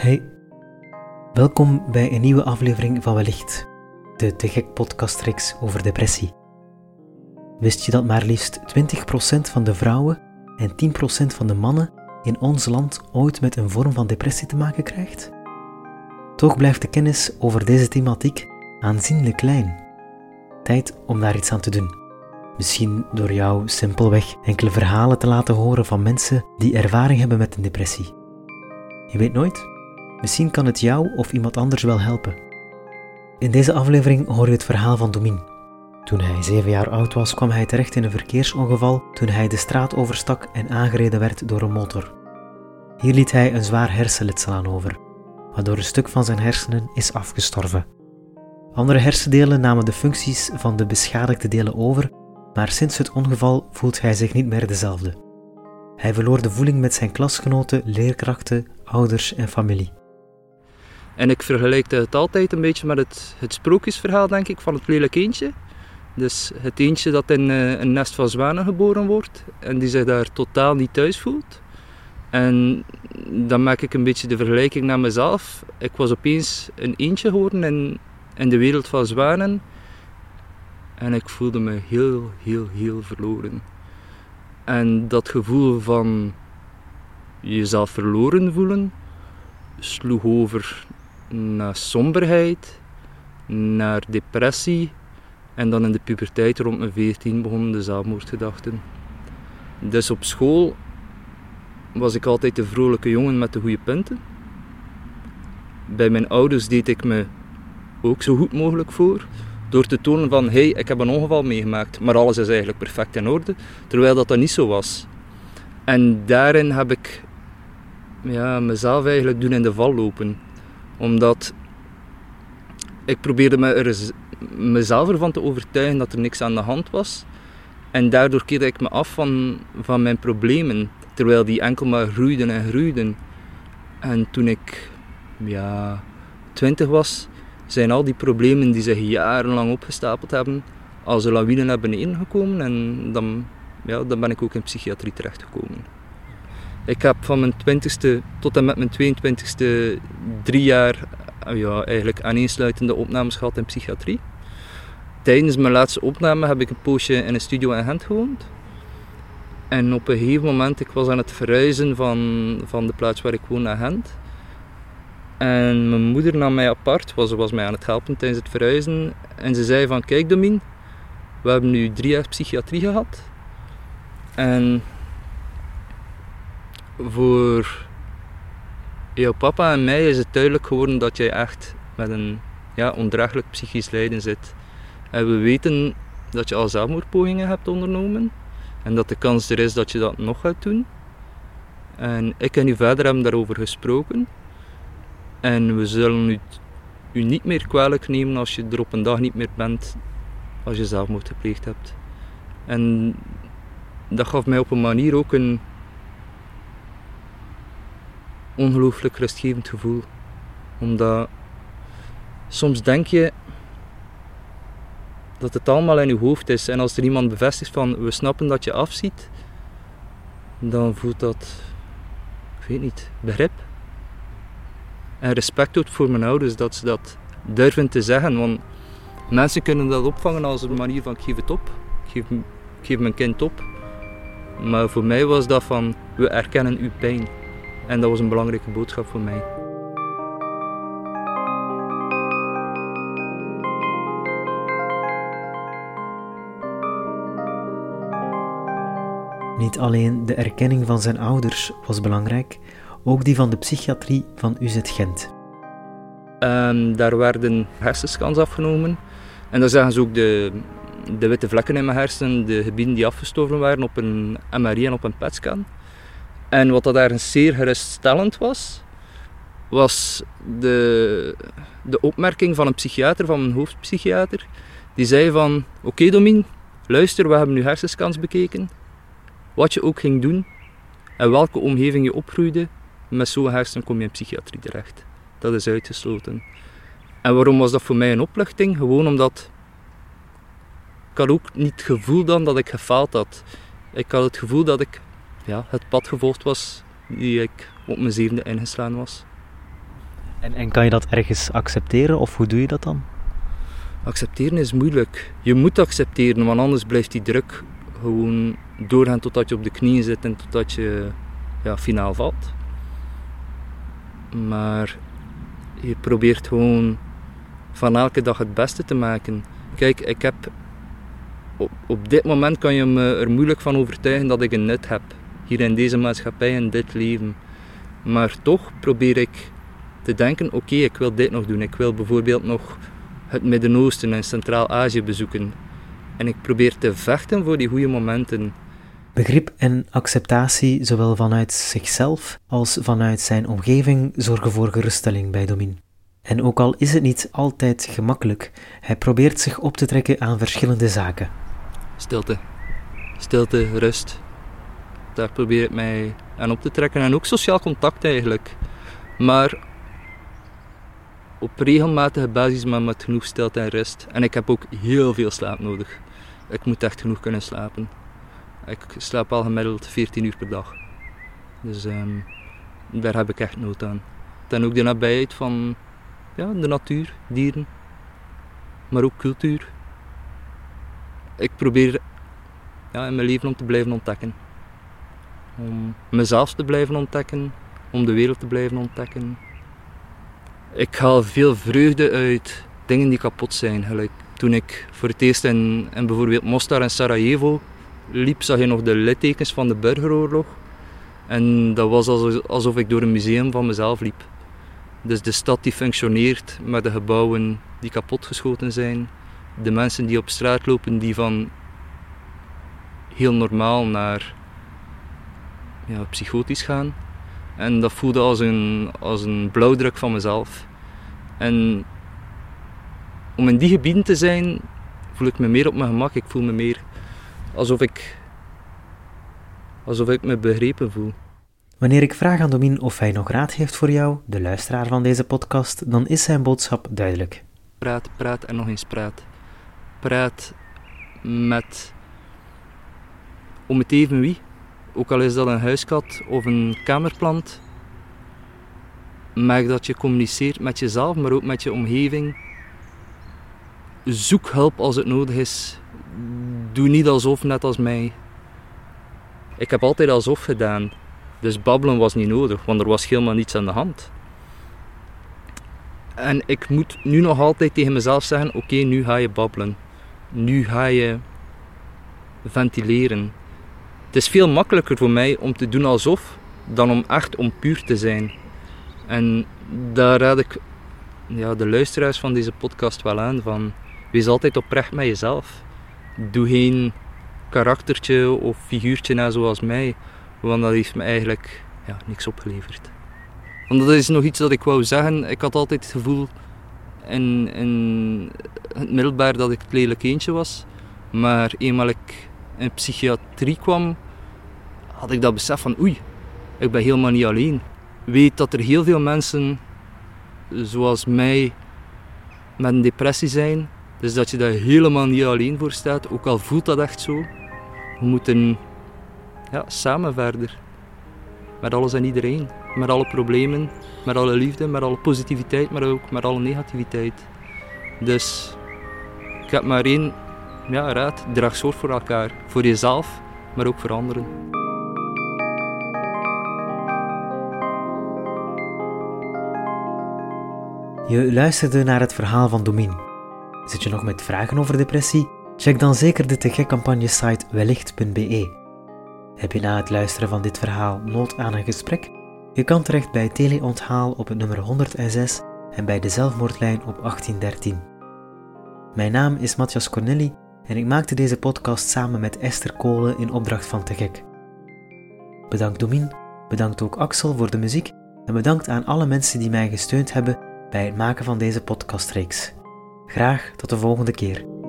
Hey, welkom bij een nieuwe aflevering van Wellicht, de Te Gek podcastreeks over depressie. Wist je dat maar liefst 20% van de vrouwen en 10% van de mannen in ons land ooit met een vorm van depressie te maken krijgt? Toch blijft de kennis over deze thematiek aanzienlijk klein. Tijd om daar iets aan te doen. Misschien door jou simpelweg enkele verhalen te laten horen van mensen die ervaring hebben met een depressie. Je weet nooit, misschien kan het jou of iemand anders wel helpen. In deze aflevering hoor je het verhaal van Domin. Toen hij zeven jaar oud was, kwam hij terecht in een verkeersongeval toen hij de straat overstak en aangereden werd door een motor. Hier liet hij een zwaar hersenletsel aan over, waardoor een stuk van zijn hersenen is afgestorven. Andere hersendelen namen de functies van de beschadigde delen over, maar sinds het ongeval voelt hij zich niet meer dezelfde. Hij verloor de voeling met zijn klasgenoten, leerkrachten, ouders en familie. En ik vergelijk het altijd een beetje met het, het sprookjesverhaal, denk ik, van het lelijk eendje. Dus het eendje dat in eh, een nest van zwanen geboren wordt en die zich daar totaal niet thuis voelt. En dan maak ik een beetje de vergelijking naar mezelf. Ik was opeens een eendje geworden in, in de wereld van zwanen. En ik voelde me heel, heel, heel verloren. En dat gevoel van jezelf verloren voelen sloeg over naar somberheid, naar depressie. En dan in de puberteit rond mijn 14 begonnen de zelfmoordgedachten. Dus op school was ik altijd de vrolijke jongen met de goede punten. Bij mijn ouders deed ik me ook zo goed mogelijk voor. Door te tonen van, hé, hey, ik heb een ongeval meegemaakt, maar alles is eigenlijk perfect in orde. Terwijl dat dat niet zo was. En daarin heb ik ja, mezelf eigenlijk doen in de val lopen. Omdat ik probeerde me er, mezelf ervan te overtuigen dat er niks aan de hand was. En daardoor keerde ik me af van, van mijn problemen. Terwijl die enkel maar groeiden en groeiden. En toen ik ja, twintig was, zijn al die problemen die zich jarenlang opgestapeld hebben, als een lawine naar beneden gekomen. En dan, ja, dan ben ik ook in psychiatrie terechtgekomen. Ik heb van mijn 20ste tot en met mijn 22ste drie jaar ja, eigenlijk aaneensluitende opnames gehad in psychiatrie. Tijdens mijn laatste opname heb ik een poosje in een studio in Gent gewoond. En op een gegeven moment, ik was aan het verhuizen van, van de plaats waar ik woon naar Gent. En mijn moeder nam mij apart, was, was mij aan het helpen tijdens het verhuizen. En ze zei van, kijk Domin, we hebben nu drie jaar psychiatrie gehad. En voor jouw papa en mij is het duidelijk geworden dat jij echt met een ja, ondraaglijk psychisch lijden zit. En we weten dat je al zelfmoordpogingen hebt ondernomen. En dat de kans er is dat je dat nog gaat doen. En ik en u vader hebben daarover gesproken. En we zullen u, u niet meer kwalijk nemen als je er op een dag niet meer bent als je zelfmoord gepleegd hebt. En dat gaf mij op een manier ook een ongelooflijk rustgevend gevoel. Omdat soms denk je dat het allemaal in je hoofd is. En als er iemand bevestigt van we snappen dat je afziet, dan voelt dat, ik weet niet, begrip. En respect ook voor mijn ouders dat ze dat durven te zeggen. Want mensen kunnen dat opvangen als een manier van ik geef het op. Ik geef, ik geef mijn kind op. Maar voor mij was dat van we erkennen uw pijn. En dat was een belangrijke boodschap voor mij. Niet alleen de erkenning van zijn ouders was belangrijk, ook die van de psychiatrie van UZ Gent. Um, daar werden hersenscans afgenomen. En dan zagen ze ook de, de witte vlekken in mijn hersenen, de gebieden die afgestorven waren op een MRI en op een PET-scan. En wat dat daar zeer geruststellend was, was de, de opmerking van een psychiater, van mijn hoofdpsychiater. Die zei van, oké okay, Domin, luister, we hebben nu hersenscans bekeken. Wat je ook ging doen en welke omgeving je opgroeide, met zo'n hersenen kom je in psychiatrie terecht. Dat is uitgesloten. En waarom was dat voor mij een opluchting? Gewoon omdat ik had ook niet het gevoel dan dat ik gefaald had. Ik had het gevoel dat ik ja, het pad gevolgd was die ik op mijn zevende ingeslaan was. En, en kan je dat ergens accepteren of hoe doe je dat dan? Accepteren is moeilijk. Je moet accepteren, want anders blijft die druk gewoon doorgaan totdat je op de knieën zit en totdat je ja, finaal valt. Maar je probeert gewoon van elke dag het beste te maken. Kijk, ik heb op, op dit moment kan je me er moeilijk van overtuigen dat ik een nut heb. Hier in deze maatschappij, in dit leven. Maar toch probeer ik te denken, oké, ik wil dit nog doen. Ik wil bijvoorbeeld nog het Midden-Oosten en Centraal-Azië bezoeken. En ik probeer te vechten voor die goede momenten. Begrip en acceptatie, zowel vanuit zichzelf als vanuit zijn omgeving, zorgen voor geruststelling bij Domin. En ook al is het niet altijd gemakkelijk, hij probeert zich op te trekken aan verschillende zaken. Stilte. Stilte, rust. Daar probeer ik mij aan op te trekken. En ook sociaal contact eigenlijk. Maar op regelmatige basis, maar met genoeg stilte en rust. En ik heb ook heel veel slaap nodig. Ik moet echt genoeg kunnen slapen. Ik slaap al gemiddeld 14 uur per dag. Dus ehm, daar heb ik echt nood aan. En ook de nabijheid van ja, de natuur, dieren, maar ook cultuur. Ik probeer ja, in mijn leven om te blijven ontdekken. Om mezelf te blijven ontdekken, om de wereld te blijven ontdekken. Ik haal veel vreugde uit dingen die kapot zijn. Gelijk toen ik voor het eerst in, in bijvoorbeeld Mostar en Sarajevo liep, zag je nog de littekens van de burgeroorlog. En dat was alsof ik door een museum van mezelf liep. Dus de stad die functioneert, maar de gebouwen die kapotgeschoten zijn. De mensen die op straat lopen, die van heel normaal naar ja, psychotisch gaan. En dat voelde als een, als een blauwdruk van mezelf. En om in die gebieden te zijn, voel ik me meer op mijn gemak. Ik voel me meer alsof ik, alsof ik me begrepen voel. Wanneer ik vraag aan Domin of hij nog raad heeft voor jou, de luisteraar van deze podcast, dan is zijn boodschap duidelijk. Praat, praat en nog eens praat. Praat met om het even wie. Ook al is dat een huiskat of een kamerplant. Maak dat je communiceert met jezelf, maar ook met je omgeving. Zoek hulp als het nodig is. Doe niet alsof, net als mij. Ik heb altijd alsof gedaan. Dus babbelen was niet nodig, want er was helemaal niets aan de hand. En ik moet nu nog altijd tegen mezelf zeggen: oké, nu ga je babbelen. Nu ga je ventileren. Het is veel makkelijker voor mij om te doen alsof dan om echt om puur te zijn. En daar raad ik ja, de luisteraars van deze podcast wel aan van wees altijd oprecht met jezelf. Doe geen karaktertje of figuurtje na zoals mij, want dat heeft me eigenlijk ja, niks opgeleverd. Want dat is nog iets dat ik wou zeggen. Ik had altijd het gevoel in, het middelbaar dat ik het lelijk eentje was. Maar eenmaal ik in psychiatrie kwam, had ik dat besef van oei, ik ben helemaal niet alleen. Weet dat er heel veel mensen zoals mij met een depressie zijn. Dus dat je daar helemaal niet alleen voor staat, ook al voelt dat echt zo. We moeten ja, samen verder. Met alles en iedereen. Met alle problemen, met alle liefde, met alle positiviteit, maar ook met alle negativiteit. Dus ik heb maar één ja, raad. Draag zorg voor elkaar. Voor jezelf, maar ook voor anderen. Je luisterde naar het verhaal van Domin. Zit je nog met vragen over depressie? Check dan zeker de te gek campagne site wellicht.be. Heb je na het luisteren van dit verhaal nood aan een gesprek? Je kan terecht bij Teleonthaal op het nummer 106 en bij de zelfmoordlijn op 1813. Mijn naam is Matthias Cornelli en ik maakte deze podcast samen met Esther Kolen in opdracht van Te Gek. Bedankt Domin, bedankt ook Axel voor de muziek en bedankt aan alle mensen die mij gesteund hebben bij het maken van deze podcastreeks. Graag tot de volgende keer.